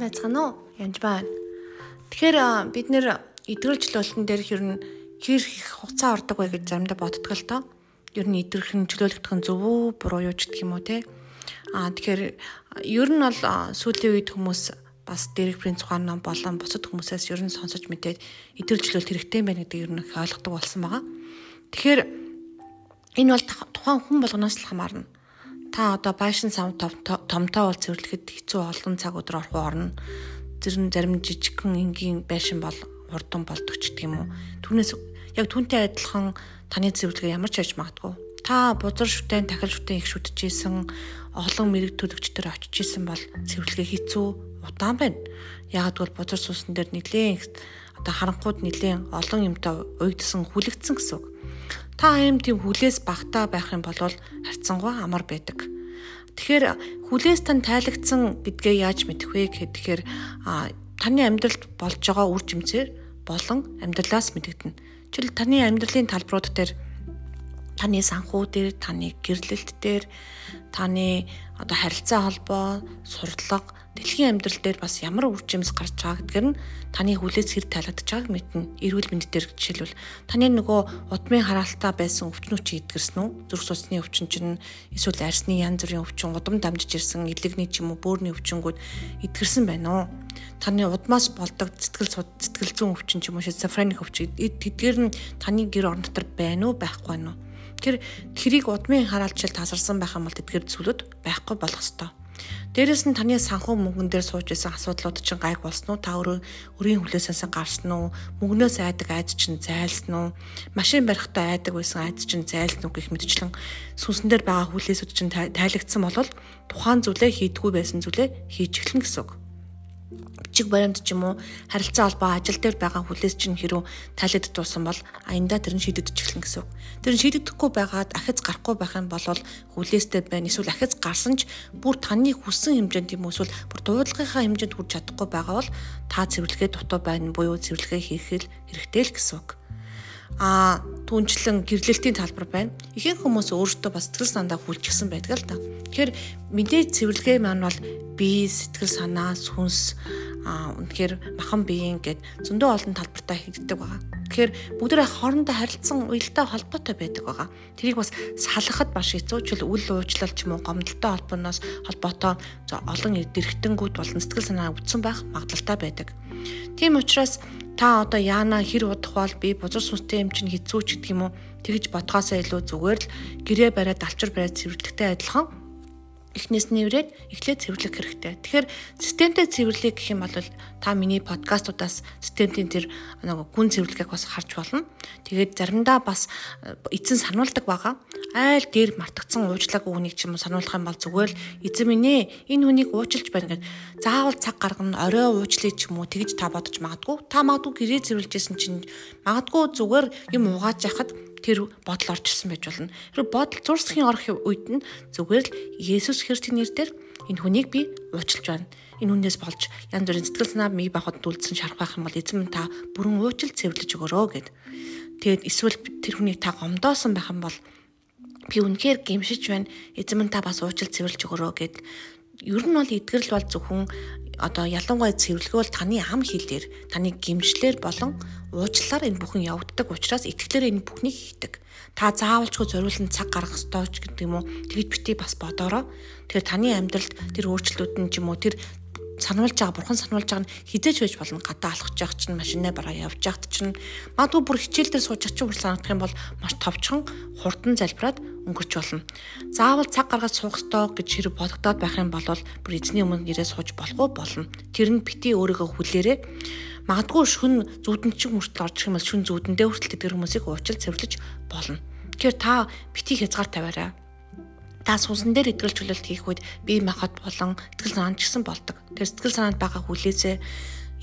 сайн байцгаана уу? Янж байна. Тэгэхээр бид нэр эдгэрчлөлтөн дээр ер нь хэр их хугацаа ордог вэ гэж заримдаа боддог л тоо. Ер нь чөлөөлөгдөх нь зөв үү, буруу юу ч гэх юм уу те. Аа тэгэхээр ер нь бол сүүлийн үед хүмүүс бас дэрэг принц ухаан ном болон бусад хүмүүсээс ер нь сонсож мэдээд эдгэрчлөлт хэрэгтэй байна гэдэг ер нь их ойлгодог болсон байгаа. Тэгэхээр энэ бол тухайн хүн болгоноос л хамаарна та одоо байшин сав томтоо бол цэвэрлэхэд хэцүү олон цаг өдөр орох орно. Зэрэн зарим жижигхэн энгийн байшин бол хурдан болдог ч гэдэг юм уу. Түүнээс яг түүнтэй адилхан таны цэвэрлэгээ ямар ч хийж магадгүй. Та бузар шүтэн, тахил шүтэн их шүтжсэн олон мэрэг төлөгчдөр очиж исэн бол цэвэрлэгээ хэцүү удаан байна. Яг бол бузар суусан дээр нэлийн одоо харанхууд нэлийн олон юмтай уйдсан хүлэгдсэн гэсэн үг. Та аим тийм хүлээс багтаа байх юм бол харьцангуй амар байдаг. Тэгэхээр хүлээс тань тайлагдсан гэдгээ яаж мэдэх вэ гэхээр таны амьдралд болж байгаа үр жимсээр болон амьдралаас мэдэгдэнэ. Жишээл таны амьдралын талбарууд дээр таны санхүү дээр, таны гэрлэлт дээр, таны одоо харилцаа холбоо, сурдлага дэлхийн амьдрал дээр бас ямар үр жимс гарч байгаа гэдгээр нь таны хүлээс хэр таалагдж байгааг мэднэ. Эрүүл мэнд дээр жишээлбэл таны нөгөө удмын хараалтаа байсан өвчнүүд чи идгэрсэн үү? Зүрх судасны өвчин чинь эсвэл арсны янз бүрийн өвчин, удам дамжиж ирсэн элегний ч юм уу бөөрийн өвчнгүүд идгэрсэн байна уу? Таны удмаас болдог сэтгэл сэтгэл зүйн өвчин ч юм уу шизофреник өвчин тэдгээр нь таны гэр орон дотор байна уу, байхгүй уу? Тэр тэрийг удмын хараалчил тасарсан байх юм бол тэдгээр зүйлүүд байхгүй болох ёстой. Дээрээс нь таны санхүү мөнгөн дээр сууж исэн асуудлууд чинь гайг болсон уу? Та өөрөө өрийн хүлээсээс гарсан уу? Мөнгнөөс айдаг айд чинь зайлсан уу? Машин барихтаа айдаг байсан айд чинь зайлсан уу гэх мэтчлэн сүнсэн дээр байгаа хүлээсүүд чинь тайлагдсан бол тухайн зүйлээ хийдгүү байсан зүйлээ хийж эхлэн гэсэн үг бичиг баримт ч юм уу харилцаа холбоо ажил дээр байгаа хүлээс чинь хэрүү тайлад дуусан бол аяндаа тэр нь шийдэгдэж эхлэн гэсэн. Тэр нь шийдэгдэхгүй байгаад ахиц гарахгүй байх юм бол хүлээстэй байна. Эсвэл ахиц гарсан ч бүр таны хүссэн хэмжээнд юм эсвэл бүр дуудлагынхаа хэмжээнд хүрч чадахгүй байгаа бол та цэвэрлэгээ дутуу байна буюу цэвэрлэгээ хийх хэрэгтэй л гэсэн үг а түнчлэн гэрлэлтийн талбар байна. Ихэнх хүмүүс өөрсдөө бас сэтгэл санаа хүлчихсэн байдаг л да. Тэгэхээр мэдээж цэвэрлэгээ маань бол бие, сэтгэл санаа, сүнс а үнэхээр махан биеийн гэд зөндөө олон талбартаа хийгддэг байгаа. Тэгэхээр бүгдээ хоорондоо харилцсан уялдаа холбоотой байдаг байгаа. Тэрийг бас салгахад маш хэцүү ч үл уучлал ч юм уу гомдолтой холбооноос холбоотой олон дэрхтэнгүүд болон сэтгэл санаа өвдсөн байх магадлалтай байдаг. Тийм учраас та одоо яана хэр удах бол би бузар сүнстэй юм чинь хэцүү ч гэдэг юм уу? Тэгж бодгоосоо илүү зүгээр л гэрээ бариад алчир бариад цэвэрлэхтэй адилхан эхнээс нь нэврээд эхлээд цэвэрлэх хэрэгтэй. Тэгэхээр системтэй цэвэрлэх гэх юм бол та миний подкастуудаас системийн тэр нэг гүн цэвэрлэхийг бас харж болно. Тэгээд заримдаа бас эзэн сануулдаг байгаа. Айл дээр мартагдсан уучлаагүй хүнийг ч юм уу сануулах юм бол зүгээр л эзэн минь ээ энэ хүнийг уучлж байна гэд заавал цаг гаргана орой уучлаа ч юм уу тэгж та бодож магадгүй. Та магадгүй гэрээ цэвэрлэжсэн чинь магадгүй зүгээр юм угааж яхад тэр бодол орж ирсэн байж болно. Тэр бодол зурсхийн орох үед нь зүгээр л Есүс Христийн нэрээр энэ хүнийг би уучлж байна. Энэ хүнээс болж янз бүрийн сэтгэл санаа мий бахад үлдсэн шарах байх юм бол эзэн та бүрэн уучлал цэвэрлэж өгөрөө гэд. Тэгээд эсвэл тэр хүнийг та гомдоосон байх юм бол би үнэхээр гимшиж байна. Эзэн та бас уучлал цэвэрлж өгөрөө гэд. Ер нь бол эдгэрэл бол зөвхөн одоо ялангуяа цэвэрлэгээ бол таны ам хилээр таны гимжлэр болон уучлалаар энэ бүхэн явагддаг учраас итгэлээр энэ бүхнийг хийдэг. Та заавалчгүй зориулсан цаг гаргах ёстой ч гэдэг юм уу. Тэгж бити бас бодороо. Тэгэхээр таны амьдралд тэр өөрчлөлтүүд нь ч юм уу тэр сануулж байгаа бурхан сануулж байгаа нь хизээж байж болно гадаа алхаж явах чинь машинаа бараа явж явахт чинь магадгүй бүр хичээл дээр сууж очих бүр санагдах юм бол маш товчхон хурдан залбираад өнгөрч болно. Заавал цаг гаргаж суух ёстой гэж хэрэг бодогдоод байх юм бол бүр эзний өмнө нэрээ сууж болохгүй болно. Тэр нь бити өөрийгөө хүлээрээ магадгүй шүн зүудэнчин хүртэл орж ирэх юм бол шүн зүудэндээ хүртэл тэдгэр хүмүүсийг уучлал цэвэрлэж болно. Тэгэхээр та бити хязгаар тавиарай та суусан дээр итгэл чөлөөлт хийх үед бие махбод болон итгэл санаанд ч гэсэн болдог. Тэр сэтгэл санаанд байгаа хүлээсээ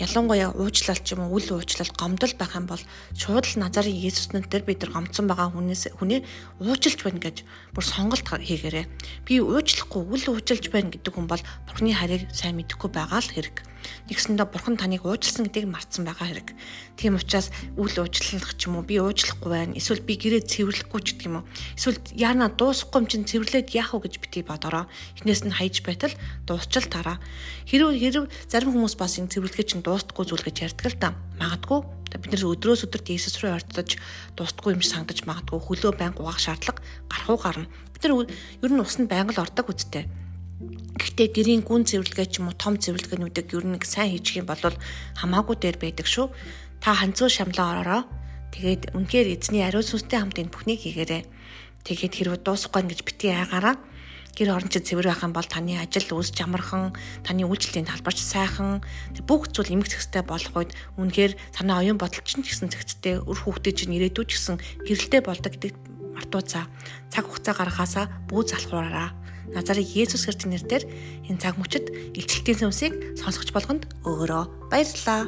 ялангуяа уучлал ч юм уу үл уучлал гомдол байх юм бол шууд л Назарын Есүснүүд дээр бид нар гомцсон байгаа хүнээс хүнээ уучлж байна гэж бүр сонголт хийгээрэй. Би уучлахгүй үл уучлж байна гэдэг хүн бол Бурхны харийг сайн мэдэхгүй байгаа л хэрэг. Нэгсэндээ бурхан таныг уучлсан гэдгийг мартсан байгаа хэрэг. Тийм учраас үл уучлах ч юм уу би уучлахгүй байна. Эсвэл би гэрээ цэвэрлэхгүй ч гэдэг юм уу. Эсвэл яана дуусахгүй юм чинь цэвэрлээд яах вэ гэж бити бодороо. Эхнээс нь хайж байтал дуусчил тараа. Хэрв хэрв зарим хүмүүс бас энэ цэвэрлэгээ чинь дуустахгүй зүйл гэж ярьдаг л да. Магадгүй бид нэр өдрөөс өдөрт Иесус руу ордож дуустахгүй юм санагдаж магадгүй хөлөө байнга угаах шаардлага гарах уу гарна. Бид нар ер нь усанд байнга л ордог үсттэй. Гэхдээ гэрийн гүн цэвэрлэгээ ч юм уу том цэвэрлэгээнүүдийг ер нь сайн хийчих юм бол хамаагүй дээр байдаг шүү. Та ханцуу шамлаа ороороо. Тэгээд үнэхээр эзний ариун сүнстэй хамт энэ бүхнийг хийгээрэй. Тэгээд хэрвээ дуусахгүй гэж бити айгаараа гэр орон чинь цэвэр байх юм бол таны ажил үс чамархан, таны үйлчлэлийн талбарч сайхан бүх зүйл эмгэх зэгцтэй болох үед үнэхээр санаа оюун бодол чинь ч гэсэн зэгцтэй, өр хүүхдээ чинь ирээдүйд гэсэн гэрэлтэй болдог гэдэг мартууцаа. Цаг хугацаа гаргахаасаа бүү залхуураараа Назарын Есүс Христосийн нэрээр энэ цаг мөчид илчлэлтийн сүмсийг сонсогч болгонд өгөрөө баярлалаа.